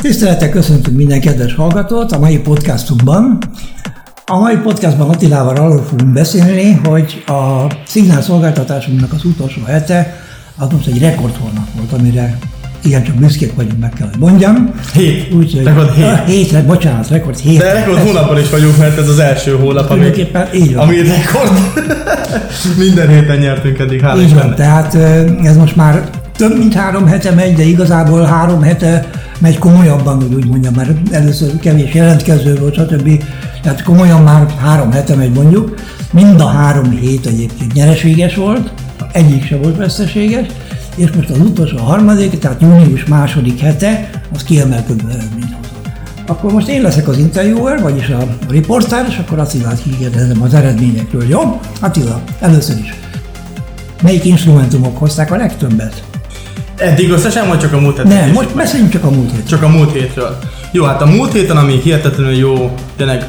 Tisztelettel köszöntünk minden kedves hallgatót a mai podcastunkban. A mai podcastban Attilával arról fogunk beszélni, hogy a szignál szolgáltatásunknak az utolsó hete az most egy rekordhónap volt, amire igen, csak büszkék vagyunk, meg kell, hogy mondjam. Hét. Úgyhogy, Rekord hét. Ah, hétre, bocsánat, rekord hét. De rekord hónapban is vagyunk, mert ez az első hónap, ami, így van. ami rekord. Minden héten nyertünk eddig, hála Így van, tehát ez most már több mint három hete megy, de igazából három hete megy komolyabban, hogy úgy mondjam, mert először kevés jelentkező volt, stb. Tehát komolyan már három hete megy mondjuk. Mind a három hét egyébként nyereséges volt, egyik se volt veszteséges, és most az utolsó a harmadik, tehát június második hete, az kiemelkedő eredményt hozott. Akkor most én leszek az interviewer, vagyis a riportár, és akkor Attilát kikérdezem az eredményekről, jó? Attila, először is. Melyik instrumentumok hozták a legtöbbet? Eddig összesen, vagy csak a múlt héten? Nem, most beszéljünk csak a múlt hétről. Csak a múlt hétről. Jó, hát a múlt héten, ami hihetetlenül jó, tényleg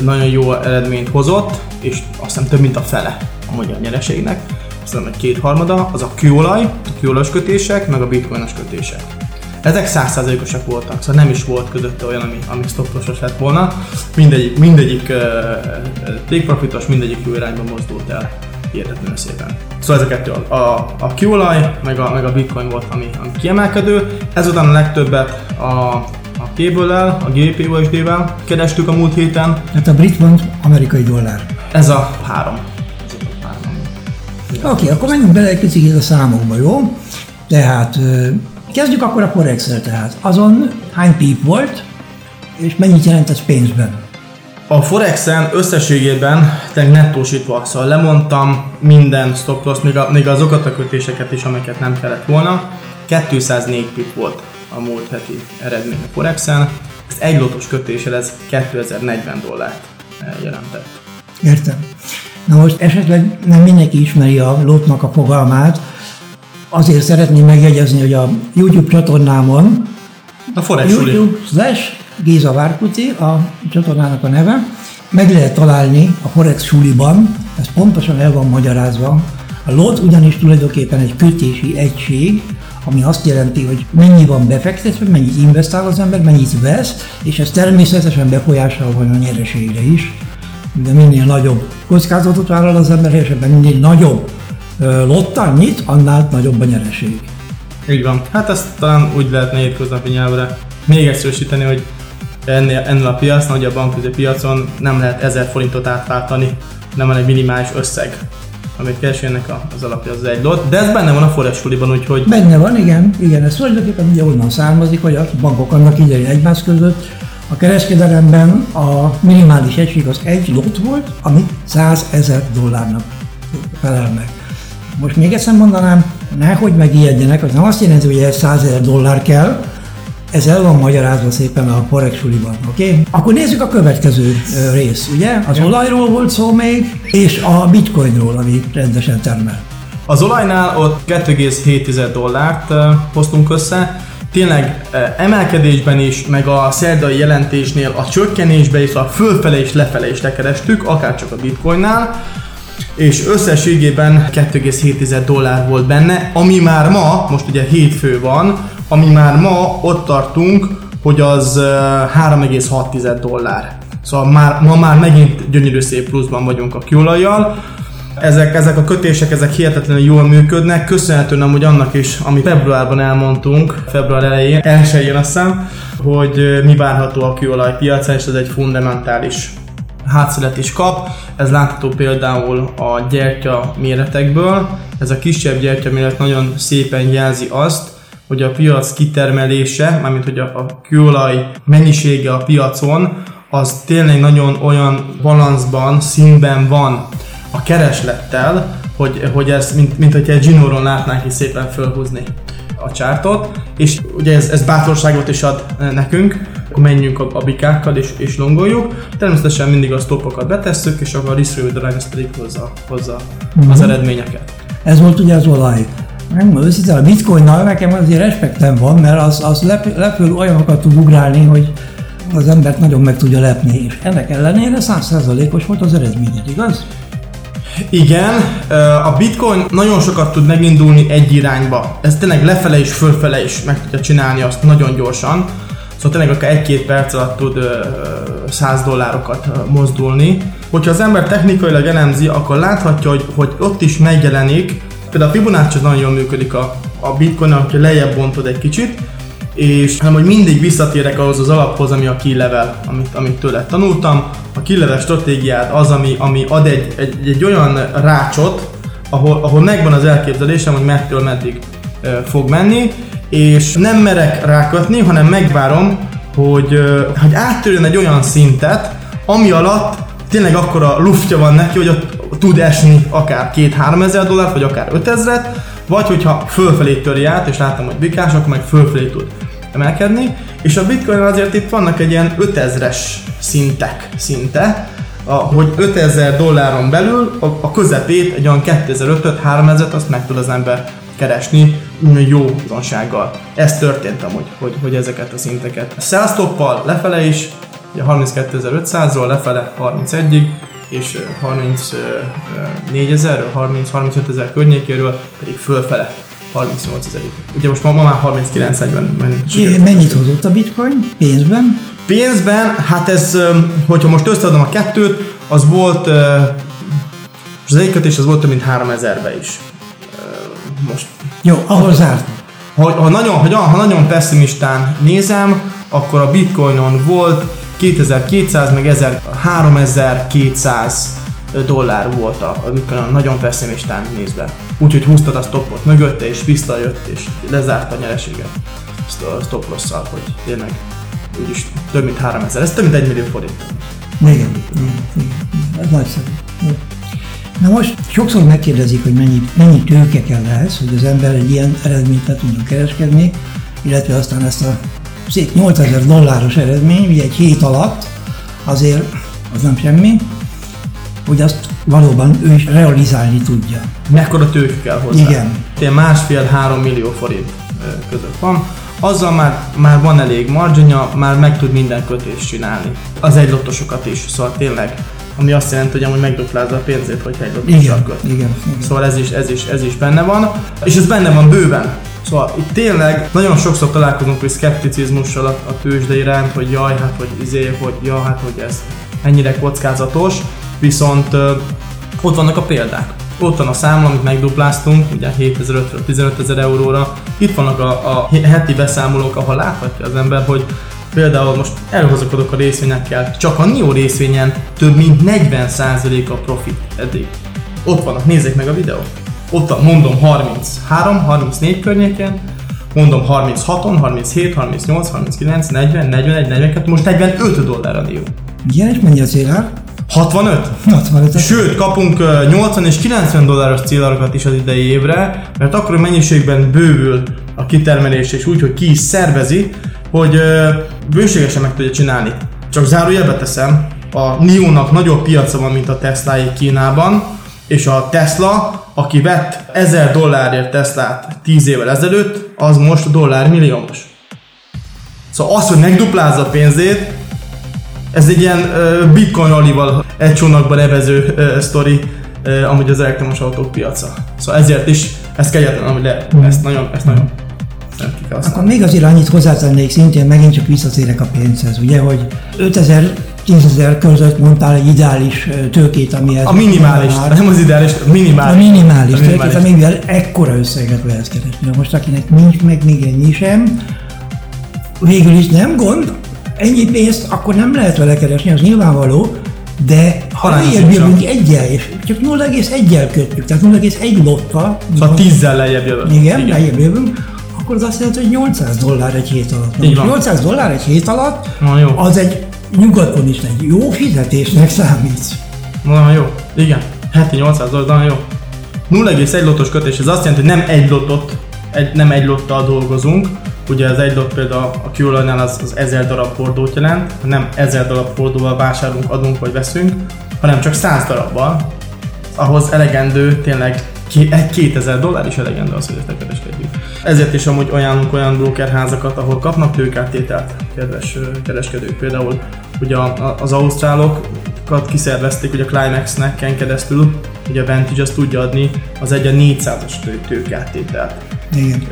nagyon jó eredményt hozott, és azt hiszem több mint a fele a magyar nyereségnek, azt hiszem egy kétharmada, az a kőolaj, a kőolajos kötések, meg a bitcoinos kötések. Ezek százszázalékosak voltak, szóval nem is volt közötte olyan, ami, ami stoplosos lett volna. Mindegyik, mindegyik uh, take profitos, mindegyik jó irányba mozdult el hihetetlenül szépen. Szóval ez a kettő, a, a, kőolaj, meg a, meg a bitcoin volt, ami, ami kiemelkedő. Ezután a legtöbbet a, a cable a GPUSD-vel kerestük a múlt héten. Tehát a brit van amerikai dollár. Ez a három. Oké, okay, akkor menjünk bele egy picit a számokba, jó? Tehát kezdjük akkor a forex tehát. Azon hány pip volt, és mennyit jelent ez pénzben? A Forexen összességében nettósítva, szóval lemondtam minden stop loss, még, a, még azokat a kötéseket is, amiket nem kellett volna. 204 pip volt a múlt heti eredmény a Forexen. Ez egy lotos kötéssel ez 2040 dollárt jelentett. Értem. Na most esetleg nem mindenki ismeri a lotnak a fogalmát, azért szeretném megjegyezni, hogy a YouTube csatornámon A Forex. YouTube slash Géza Várkuci a csatornának a neve. Meg lehet találni a Forex suliban, ez pontosan el van magyarázva. A lot ugyanis tulajdonképpen egy kötési egység, ami azt jelenti, hogy mennyi van befektetve, mennyit investál az ember, mennyit vesz, és ez természetesen befolyással van a nyereségre is. De minél nagyobb kockázatot vállal az ember, és ebben minél nagyobb ö, lottal nyit, annál nagyobb a nyereség. Így van. Hát ezt talán úgy lehetne hétköznapi nyelvre még egyszerűsíteni, hogy ennél, ennél a piacnál, hogy a bankközi piacon nem lehet 1000 forintot átváltani, nem van egy minimális összeg, amit keres ennek a- az alapja az egy lot. De ez benne van a Forex suliban, úgyhogy Benne van, igen, igen, ez tulajdonképpen ugye onnan származik, hogy a bankok annak idején egymás között a kereskedelemben a minimális egység az egy lot volt, ami 100 ezer dollárnak felel meg. Most még egyszer mondanám, nehogy megijedjenek, az nem azt jelenti, hogy ez 100 ezer dollár kell, ez el van magyarázva szépen a suliban, oké? Okay? Akkor nézzük a következő rész, ugye? Az olajról volt szó még, és a bitcoinról, ami rendesen termel. Az olajnál ott 2,7 dollárt hoztunk össze, tényleg emelkedésben is, meg a szerdai jelentésnél a csökkenésbe is, a fölfele és lefele is lekerestük, akár csak a bitcoinnál, és összességében 2,7 dollár volt benne, ami már ma, most ugye hétfő van, ami már ma ott tartunk, hogy az eh, 3,6 dollár. Szóval már, ma már megint gyönyörű szép pluszban vagyunk a kőolajjal. Ezek, ezek a kötések, ezek hihetetlenül jól működnek, köszönhetően amúgy annak is, amit februárban elmondtunk, február elején, elsőjén azt hiszem, hogy mi várható a kőolaj piacán, és ez egy fundamentális hátszelet is kap. Ez látható például a gyertya méretekből. Ez a kisebb gyertya méret nagyon szépen jelzi azt, hogy a piac kitermelése, mármint hogy a, a kőolaj mennyisége a piacon, az tényleg nagyon olyan balanszban, színben van a kereslettel, hogy, hogy ez, mint, mint hogyha egy zsinóron látnánk is szépen fölhúzni a csártot, és ugye ez, ez bátorságot is ad eh, nekünk, akkor menjünk a, a bikákkal és, és longoljuk. Természetesen mindig a stopokat betesszük, és akkor a risk reward pedig hozza, hozza az eredményeket. Ez volt ugye az olaj. Megmondom őszintén, a bitcoinnal nekem azért respektem van, mert az, az lep, lepül olyanokat tud ugrálni, hogy az embert nagyon meg tudja lepni, és ennek ellenére 100%-os volt az eredményed, igaz? Igen, a bitcoin nagyon sokat tud megindulni egy irányba. Ez tényleg lefele és fölfele is meg tudja csinálni azt nagyon gyorsan. Szóval tényleg akár egy-két perc alatt tud 100 dollárokat mozdulni. Hogyha az ember technikailag elemzi, akkor láthatja, hogy, hogy ott is megjelenik, például a Fibonacci nagyon működik a, a bitcoin, hogyha lejjebb bontod egy kicsit, és hanem hogy mindig visszatérek ahhoz az alaphoz, ami a key level, amit, amit tőle tanultam. A key level stratégiád az, ami, ami ad egy, egy, egy olyan rácsot, ahol, ahol megvan az elképzelésem, hogy mettől meddig e, fog menni, és nem merek rákötni, hanem megvárom, hogy, e, hogy áttörjön egy olyan szintet, ami alatt tényleg akkora luftja van neki, hogy ott tud esni akár 2-3 ezer dollárt, vagy akár 5 ezeret, vagy hogyha fölfelé töri át, és láttam, hogy bikás, akkor meg fölfelé tud emelkedni, és a bitcoin azért itt vannak egy ilyen 5000-es szintek szinte, a, hogy 5000 dolláron belül a, a közepét, egy olyan 2500-3000-et azt meg tud az ember keresni jó bizonsággal. Ez történt amúgy, hogy, hogy ezeket a szinteket. A sell lefele is, ugye 32.500-ról lefele 31-ig, és 34 ezer, 30-35 ezer környékéről pedig fölfele 38 ezerig. Ugye most ma, ma már 39 ben Mennyit hozott a bitcoin pénzben? Pénzben, hát ez, hogyha most összeadom a kettőt, az volt, az egykötés az volt több mint 3000-be is. Most. Jó, ahol zárt. Ha, ha, nagyon, ha, ha nagyon pessimistán nézem, akkor a bitcoinon volt 2200 meg 3200 dollár volt a, amikor nagyon pessimistán nézve. Úgyhogy húztad a stopot mögötte, és visszajött, és lezárt a nyereséget stop losszal, hogy tényleg úgyis több mint 3000, ez több mint 1 millió forint. Igen, igen, igen, ez nagyszerű. Na most sokszor megkérdezik, hogy mennyi, mennyi tőke kell ehhez, hogy az ember egy ilyen eredményt le tudjon kereskedni, illetve aztán ezt a szép 8000 dolláros eredmény, ugye egy hét alatt, azért az nem semmi, hogy azt valóban ő is realizálni tudja. Mekkora tőke kell hozzá? Igen. Ilyen másfél-három millió forint között van. Azzal már, már van elég marginja, már meg tud minden kötést csinálni. Az egy lottosokat is, szóval tényleg ami azt jelenti, hogy amúgy megduplázza a pénzét, hogyha egy lottossal köt. Igen, igen. Szóval ez is, ez, is, ez is benne van, és ez benne van bőven. Szóval itt tényleg nagyon sokszor találkozunk hogy szkepticizmussal a, a tőzsde iránt, hogy jaj, hát hogy izé, hogy ja, hát hogy ez ennyire kockázatos, viszont ö, ott vannak a példák. Ott van a számla, amit megdupláztunk, ugye 7500 15 ezer euróra. Itt vannak a, a heti beszámolók, ahol láthatja az ember, hogy például most elhozakodok a részvényekkel, csak a NIO részvényen több mint 40% a profit eddig. Ott vannak, nézzék meg a videót ott mondom 33, 34 környéken, mondom 36-on, 37, 38, 39, 40, 41, 42, most 45 dollár a dió. Igen, és mennyi a célár? 65? 65. Sőt, kapunk 80 és 90 dolláros célarokat is az idei évre, mert akkor a mennyiségben bővül a kitermelés, és úgy, hogy ki is szervezi, hogy bőségesen meg tudja csinálni. Csak zárójelbe teszem, a NIO-nak nagyobb piaca van, mint a tesla Kínában, és a Tesla, aki vett 1000 dollárért Teslát 10 évvel ezelőtt, az most dollár milliómos. Szóval az, hogy megduplázza a pénzét, ez egy ilyen uh, bitcoin alival egy csónakban nevező uh, sztori, uh, amúgy az elektromos autók piaca. Szóval ezért is, ez kegyetlen, hogy le, mm. ezt nagyon, ezt nagyon Akkor még azért annyit hozzátennék, szintén megint csak visszatérek a pénzhez, ugye, hogy 5000 tízezer között mondtál egy ideális tőkét, amihez... A minimális, már, nem az ideális, a minimális. A minimális, a minimális. tőkét, amivel ekkora összeget lehet keresni. Na most akinek nincs meg még ennyi sem, végül is nem gond, ennyi pénzt akkor nem lehet vele keresni, az nyilvánvaló, de ha lejjebb jövünk egyel, és csak 0,1-el kötjük, tehát 0,1 lotta. Szóval 10-zel lejjebb jövünk. Igen, igen, lejjebb jövünk, akkor az azt jelenti, hogy 800 dollár egy hét alatt. 800 dollár egy hét alatt, Na, jó. az egy nyugaton is egy jó fizetésnek számít. Na jó, igen. Heti 800 dollár, jó. 0,1 lottos kötés, ez azt jelenti, hogy nem egy lotot, egy, nem egy lottal dolgozunk, ugye az egy lot például a q az, az 1000 darab fordót jelent, nem 1000 darab fordóval vásárolunk, adunk vagy veszünk, hanem csak 100 darabbal. Ahhoz elegendő tényleg egy 2000 dollár is elegendő az, hogy ezt kereskedjük. Ezért is amúgy ajánlunk olyan brokerházakat, ahol kapnak tőkártételt kedves kereskedők. Például ugye az ausztrálokat kiszervezték ugye a Climax-nek keresztül, ugye a Vantage azt tudja adni az egy a 400-as tőkeáttételt. Igen.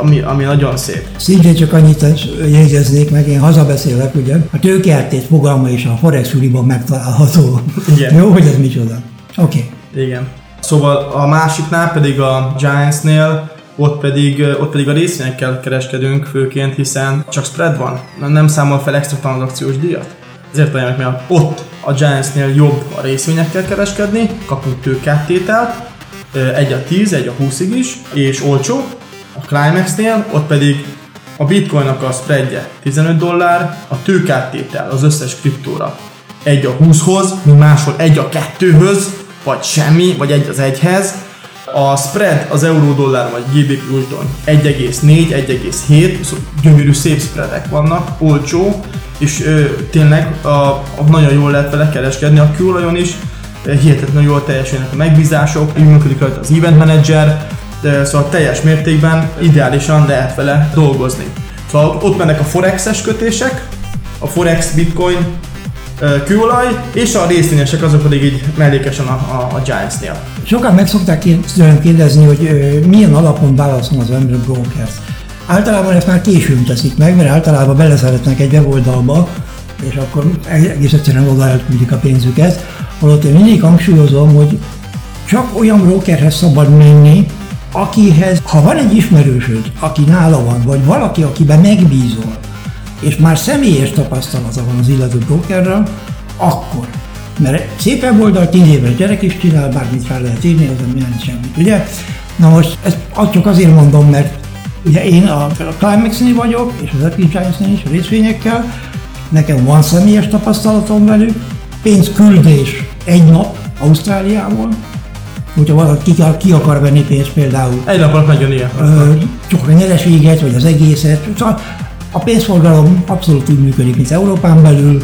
Ami, ami nagyon szép. Szintén csak annyit jegyeznék meg, én hazabeszélek, ugye, a tőkeártét fogalma is a Forex megtalálható. Igen. Jó, hogy ez micsoda. Oké. Okay. Igen. Szóval a másiknál pedig a Giantsnél ott pedig, ott pedig a részvényekkel kereskedünk főként, hiszen csak spread van, nem számol fel extra tranzakciós díjat. Ezért ajánlok, mert ott a Giantsnél jobb a részvényekkel kereskedni, kapunk tőkáttételt, egy a 10, egy a 20-ig is, és olcsó. A Climaxnél ott pedig a bitcoinnak a spreadje 15 dollár, a tőkáttétel az összes kriptóra egy a 20-hoz, mi máshol egy a 2-höz, vagy semmi, vagy egy az egyhez. A spread az euró-dollár vagy GBP újton 1,4, 1,7, szóval gyönyörű szép spreadek vannak, olcsó, és ö, tényleg a, a nagyon jól lehet vele kereskedni, a kőolajon is hihetetlenül jól teljesülnek a megbízások, így működik rajta az event manager, de szóval teljes mértékben ideálisan lehet vele dolgozni. Szóval ott mennek a forexes kötések, a forex, bitcoin, kőolaj, és a részvényesek azok pedig így mellékesen a, a, a Giants-nél. Sokan meg szokták kérdezni, hogy milyen alapon válaszol az ember brokers. Általában ezt már későn teszik meg, mert általában beleszeretnek egy weboldalba, és akkor egész egyszerűen oda elküldik a pénzüket. Holott én mindig hangsúlyozom, hogy csak olyan brokerhez szabad menni, akihez, ha van egy ismerősöd, aki nála van, vagy valaki, akiben megbízol, és már személyes tapasztalata van az illető brokerrel, akkor. Mert szépen oldal 10 éves gyerek is csinál, bármit fel lehet írni, az nem jelent semmit, ugye? Na most ezt csak azért mondom, mert ugye én a, a Climax-nél vagyok, és az Epic Giants-nél is, a részvényekkel, nekem van személyes tapasztalatom velük, pénzküldés egy nap Ausztráliából, hogyha valaki ki, ki akar venni pénzt például. Egy nap alatt nagyon ilyen. Csak a nyereséget, vagy az egészet. Szóval a pénzforgalom abszolút úgy működik, mint Európán belül,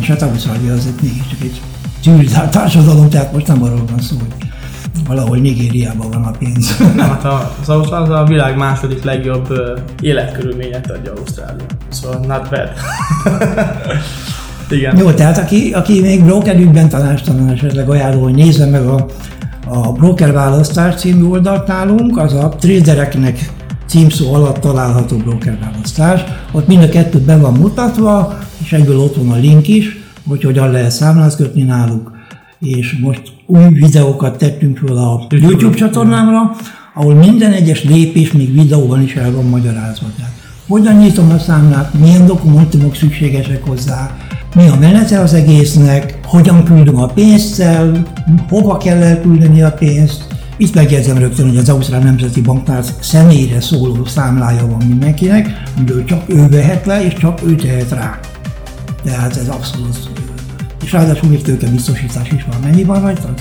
és hát Ausztrália az egy mégiscsak egy civilizált társadalom, tehát most nem arról van szó, hogy valahol Nigériában van a pénz. Nem, hát az Ausztrália a világ második legjobb életkörülményet adja Ausztrália. Szóval not bad. Igen. Jó, tehát aki, aki még brokerügyben tanástalan esetleg ajánló, hogy nézze meg a, a Broker Választás című oldalt nálunk, az a tradereknek címszó alatt található broker választás. Ott mind a kettő be van mutatva, és egyből ott van a link is, hogy hogyan lehet számlázkötni náluk. És most új videókat tettünk fel a YouTube csatornámra, ahol minden egyes lépés még videóban is el van magyarázva. Tehát hogyan nyitom a számlát, milyen dokumentumok szükségesek hozzá, mi a menete az egésznek, hogyan küldöm a pénzt el, hova kell elküldeni a pénzt. Itt megjegyzem rögtön, hogy az Ausztrál Nemzeti Banknál személyre szóló számlája van mindenkinek, amiből csak ő vehet le, és csak ő tehet rá. Tehát ez abszolút. És ráadásul még tőke biztosítás is van. Mennyi van rajta?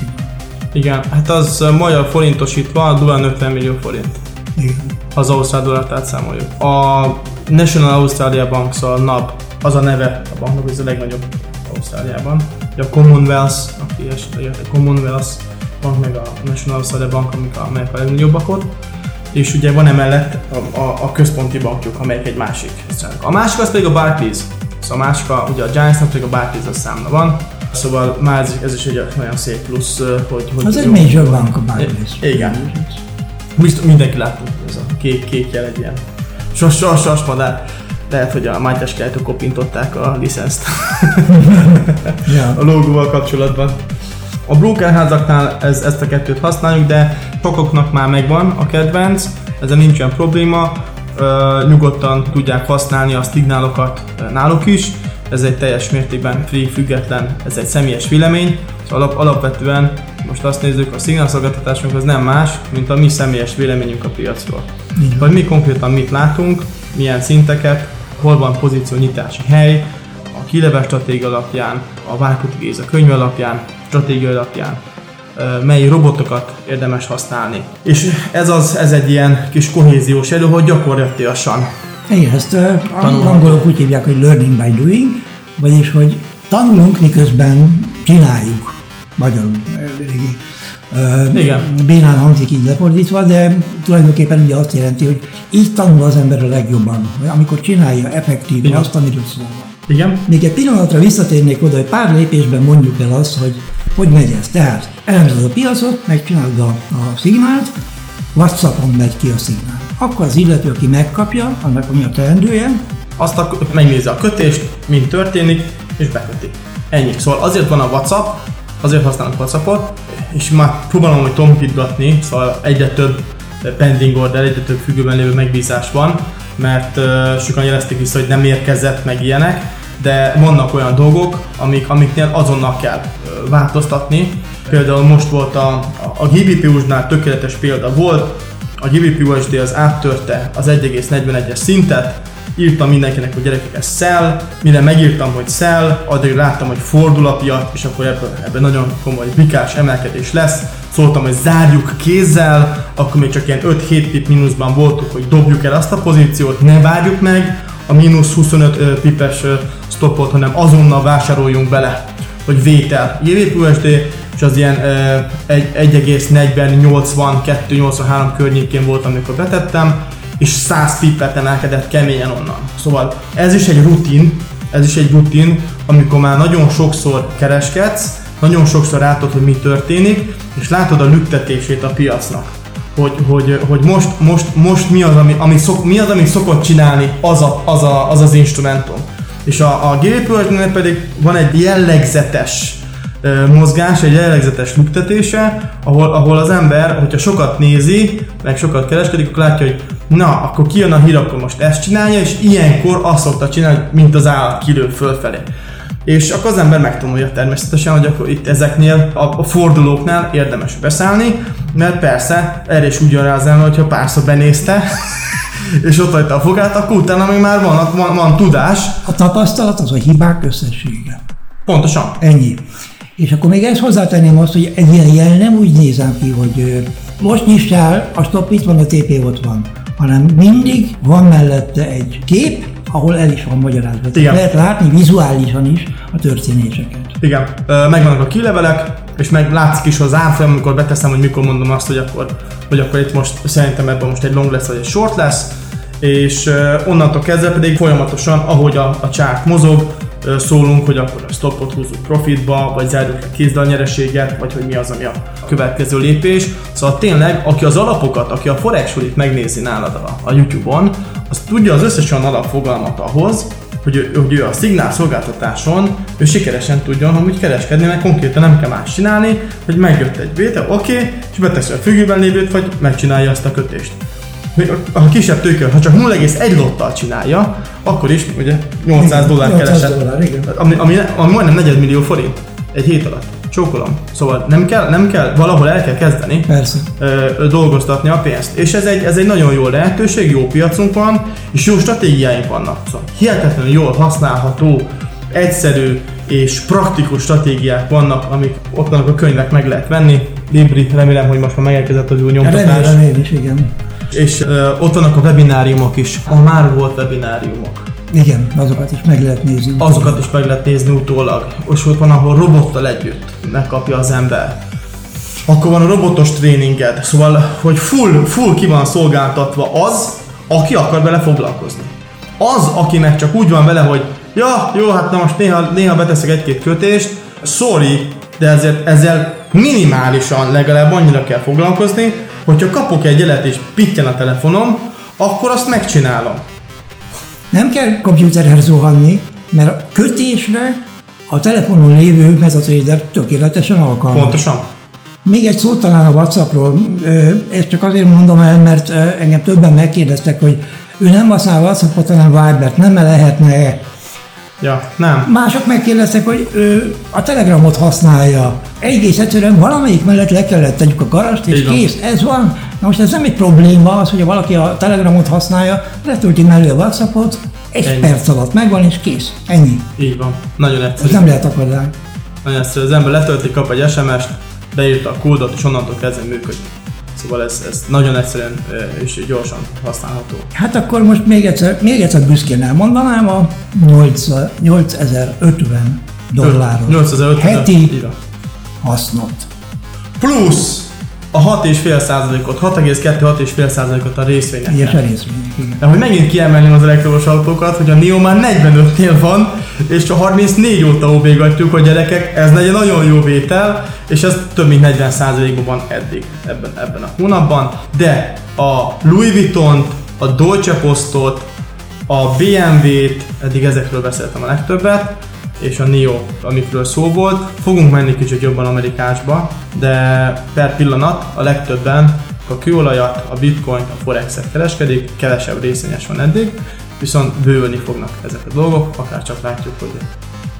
Igen, hát az magyar forintosítva durván 50 millió forint. Igen. Az Ausztrál dollárt átszámoljuk. A National Australia Bank, szóval NAB az a neve a banknak, ez a legnagyobb Ausztráliában. A Commonwealth, aki esetleg a Commonwealth bank, meg a National Australia Bank, amik a, amelyek a legnagyobbak ott. És ugye van emellett a, a, a központi bankjuk, amelyik egy másik. A másik az pedig a Barclays. Szóval a másik, a, ugye a Giantsnak pedig a Barclays az számla van. Szóval már ez, ez is egy olyan szép plusz, hogy... hogy az egy major bank a Barclays. Igen. Biztos, mindenki látta, ez a kék, kék jel egy ilyen sos, sos, sos madár lehet, hogy a Mátyás Kejtő kopintották a licenszt yeah. a logóval kapcsolatban. A brokerházaknál ez, ezt a kettőt használjuk, de sokoknak már megvan a kedvenc, ezzel nincs olyan probléma, uh, nyugodtan tudják használni a szignálokat náluk is, ez egy teljes mértékben free, független, ez egy személyes vélemény, szóval alap, alapvetően most azt nézzük, a szignálszolgáltatásunk az nem más, mint a mi személyes véleményünk a piacról. Vagy mi konkrétan mit látunk, milyen szinteket, hol van pozíciónyitási hely, a kileves stratégia alapján, a Várkuti Géza könyv alapján, stratégia alapján, mely robotokat érdemes használni. És ez az, ez egy ilyen kis kohéziós elő, hogy gyakorlatilag igen, ezt uh, angolok úgy hívják, hogy learning by doing, vagyis, hogy tanulunk, miközben csináljuk magyarul. Uh, Igen. Bénán hangzik így lefordítva, de tulajdonképpen ugye azt jelenti, hogy így tanul az ember a legjobban, amikor csinálja effektív azt, amiről szól Igen. Még egy pillanatra visszatérnék oda, hogy pár lépésben mondjuk el azt, hogy hogy megy ez? Tehát elemzed a piacot, megcsinálod a, a szignált, WhatsAppon megy ki a szignál. Akkor az illető, aki megkapja, annak ami a teendője, Azt a, megnézi a kötést, mint történik, és beköti. Ennyi. Szóval azért van a WhatsApp, azért használunk WhatsAppot, és már próbálom, hogy tompítgatni, szóval egyre több pending order, egyre több függőben lévő megbízás van, mert uh, sokan jelezték vissza, hogy nem érkezett meg ilyenek, de vannak olyan dolgok, amik, amiknél azonnal kell változtatni. Például most volt a, a GBP-usnál tökéletes példa volt, a GBP USD az áttörte az 1,41-es szintet, írtam mindenkinek, hogy gyerekek ez sell, mire megírtam, hogy sell, addig láttam, hogy fordul a piac, és akkor ebből, ebből nagyon komoly bikás emelkedés lesz. Szóltam, hogy zárjuk kézzel, akkor még csak ilyen 5-7 pip mínuszban voltunk, hogy dobjuk el azt a pozíciót, ne várjuk meg a mínusz 25 ö, pipes stopot, hanem azonnal vásároljunk bele, hogy vétel. USD, és az ilyen ö, egy- 1,40-80-2-83 környékén volt, amikor betettem, és 100 pippet emelkedett keményen onnan. Szóval ez is egy rutin, ez is egy rutin, amikor már nagyon sokszor kereskedsz, nagyon sokszor látod, hogy mi történik, és látod a lüktetését a piacnak. Hogy, hogy, hogy most, most, most mi, az, ami, ami szok, mi az, amit szokott csinálni az a, az, a, az, az instrumentum. És a, a GPU-nél pedig van egy jellegzetes mozgás, egy jellegzetes lüktetése, ahol, ahol az ember, hogyha sokat nézi, meg sokat kereskedik, akkor látja, hogy na, akkor kijön a hír, akkor most ezt csinálja, és ilyenkor azt szokta csinálni, mint az állat kilő fölfelé. És akkor az ember megtanulja természetesen, hogy akkor itt ezeknél, a, fordulóknál érdemes beszállni, mert persze erre is úgy jön rá az ember, hogyha párszor benézte, és ott hagyta a fogát, akkor utána még már van, van, van tudás. a tapasztalat az a hibák összessége. Pontosan. Ennyi. És akkor még ezt hozzátenném azt, hogy egy ilyen jel nem úgy nézem ki, hogy most nyissál, a stop itt van, a TP ott van, hanem mindig van mellette egy kép, ahol el is van magyarázva. Igen. Lehet látni vizuálisan is a történéseket. Igen, megvannak a kilevelek, és meg látszik is az árfolyam, amikor beteszem, hogy mikor mondom azt, hogy akkor, hogy akkor itt most szerintem ebben most egy long lesz, vagy egy short lesz, és onnantól kezdve pedig folyamatosan, ahogy a, a chart mozog, szólunk, hogy akkor a stopot húzzuk profitba, vagy zárjuk le kézzel nyereséget, vagy hogy mi az, ami a következő lépés. Szóval tényleg, aki az alapokat, aki a Forex megnézi nálad a, a YouTube-on, az tudja az összes olyan alapfogalmat ahhoz, hogy hogy ő a szignál szolgáltatáson ő sikeresen tudjon amúgy kereskedni, mert konkrétan nem kell más csinálni, hogy megjött egy vétel, oké, okay, és beteszi a függőben lévőt, vagy megcsinálja azt a kötést. Még a- kisebb tőke, ha csak 0,1 lottal csinálja, akkor is ugye 800 dollár 800 keresett. dollár. Ami, ami, ami majdnem 4 millió forint egy hét alatt. Csókolom. Szóval nem kell, nem kell, valahol el kell kezdeni Persze. ö, dolgoztatni a pénzt. És ez egy, ez egy nagyon jó lehetőség, jó piacunk van, és jó stratégiáink vannak. Szóval hihetetlenül jól használható, egyszerű és praktikus stratégiák vannak, amik ott vannak a könyvek, meg lehet venni. Libri, remélem, hogy most már megérkezett az új nyomtatás. Remélem én is, igen. És ö, ott vannak a webináriumok is. A már volt webináriumok. Igen, azokat is meg lehet nézni. Azokat is meg lehet nézni utólag. Ott van, ahol robottal együtt megkapja az ember. Akkor van a robotos tréninged, szóval, hogy full, full ki van szolgáltatva az, aki akar vele foglalkozni. Az, aki meg csak úgy van vele, hogy ja, jó, hát na most néha, néha beteszek egy-két kötést, sorry, de ezért, ezzel minimálisan legalább annyira kell foglalkozni, hogyha kapok egy jelet és pittyen a telefonom, akkor azt megcsinálom. Nem kell komputerhez zuhanni, mert a kötésre a telefonon lévő MetaTrader tökéletesen alkalmas. Pontosan. Még egy szót talán a WhatsAppról, ezt csak azért mondom el, mert engem többen megkérdeztek, hogy ő nem használ WhatsAppot, hanem Vibert, nem lehetne Ja, nem. Mások megkérdeztek, hogy ő a Telegramot használja. Egész egyszerűen valamelyik mellett le kellett tegyük a garast, és van. kész, ez van. Na most ez nem egy probléma, az, hogy valaki a Telegramot használja, letölti mellé a WhatsAppot, egy Ennyi. perc alatt megvan, és kész. Ennyi. Így van. Nagyon Ez egyszerű. nem lehet akadály. Nagyon egyszerű. Az ember letölti, kap egy SMS-t, beírta a kódot, és onnantól kezdve működik. Szóval ez, ez nagyon egyszerűen és gyorsan használható. Hát akkor most még egyszer, még egyszer büszkén elmondanám a 8 8050 dolláros 8050 heti van. hasznot. Plusz a 6,5 százalékot, 6,2-6,5 százalékot a részvényekkel. Egyes részvények, igen. De hogy megint kiemelném az elektromos autókat, hogy a NIO már 45-nél van, és csak 34 óta óvégatjuk, hogy gyerekek, ez legyen nagyon jó vétel, és ez több mint 40%-ban van eddig ebben, ebben a hónapban, de a Louis Vuitton, a Dolce Postot, a BMW-t, eddig ezekről beszéltem a legtöbbet, és a NIO, amikről szó volt. Fogunk menni kicsit jobban Amerikásba, de per pillanat a legtöbben a kőolajat, a bitcoin, a forexet kereskedik, kevesebb részényes van eddig, viszont bővülni fognak ezek a dolgok, akár csak látjuk, hogy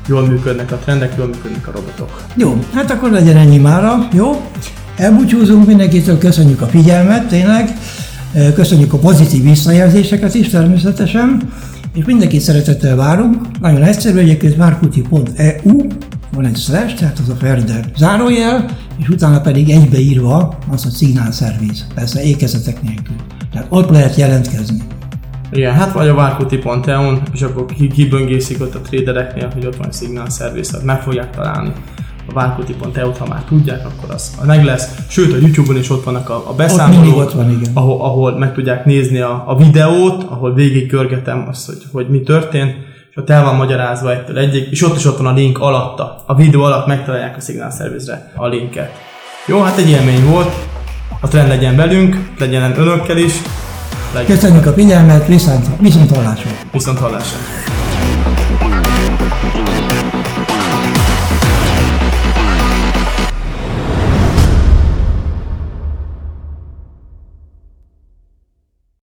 jól működnek a trendek, jól működnek a robotok. Jó, hát akkor legyen ennyi mára, jó? Elbúcsúzunk mindenkitől, köszönjük a figyelmet, tényleg. Köszönjük a pozitív visszajelzéseket is természetesen, és mindenkit szeretettel várunk. Nagyon egyszerű, egyébként márkuti.eu, van egy slash, tehát az a Ferder zárójel, és utána pedig egybeírva az a szignál szerviz, persze ékezetek nélkül. Tehát ott lehet jelentkezni. Igen, hát vagy a várkuti.eu-n, és akkor kiböngészik ott a tradereknél, hogy ott van egy szignál szerviz, meg fogják találni a várkuti.eu-t, ha már tudják, akkor az meg lesz. Sőt, a YouTube-on is ott vannak a, a beszámolók, ott van, igen. Ahol, ahol meg tudják nézni a, a videót, ahol végig görgetem azt, hogy, hogy mi történt, és ott el van magyarázva egytől egyik, és ott is ott van a link alatta. A videó alatt megtalálják a Signal Service-re a linket. Jó, hát egy élmény volt. A trend legyen velünk, legyen önökkel is. Köszönjük a figyelmet, viszont, viszont hallásra. Viszont hallásra.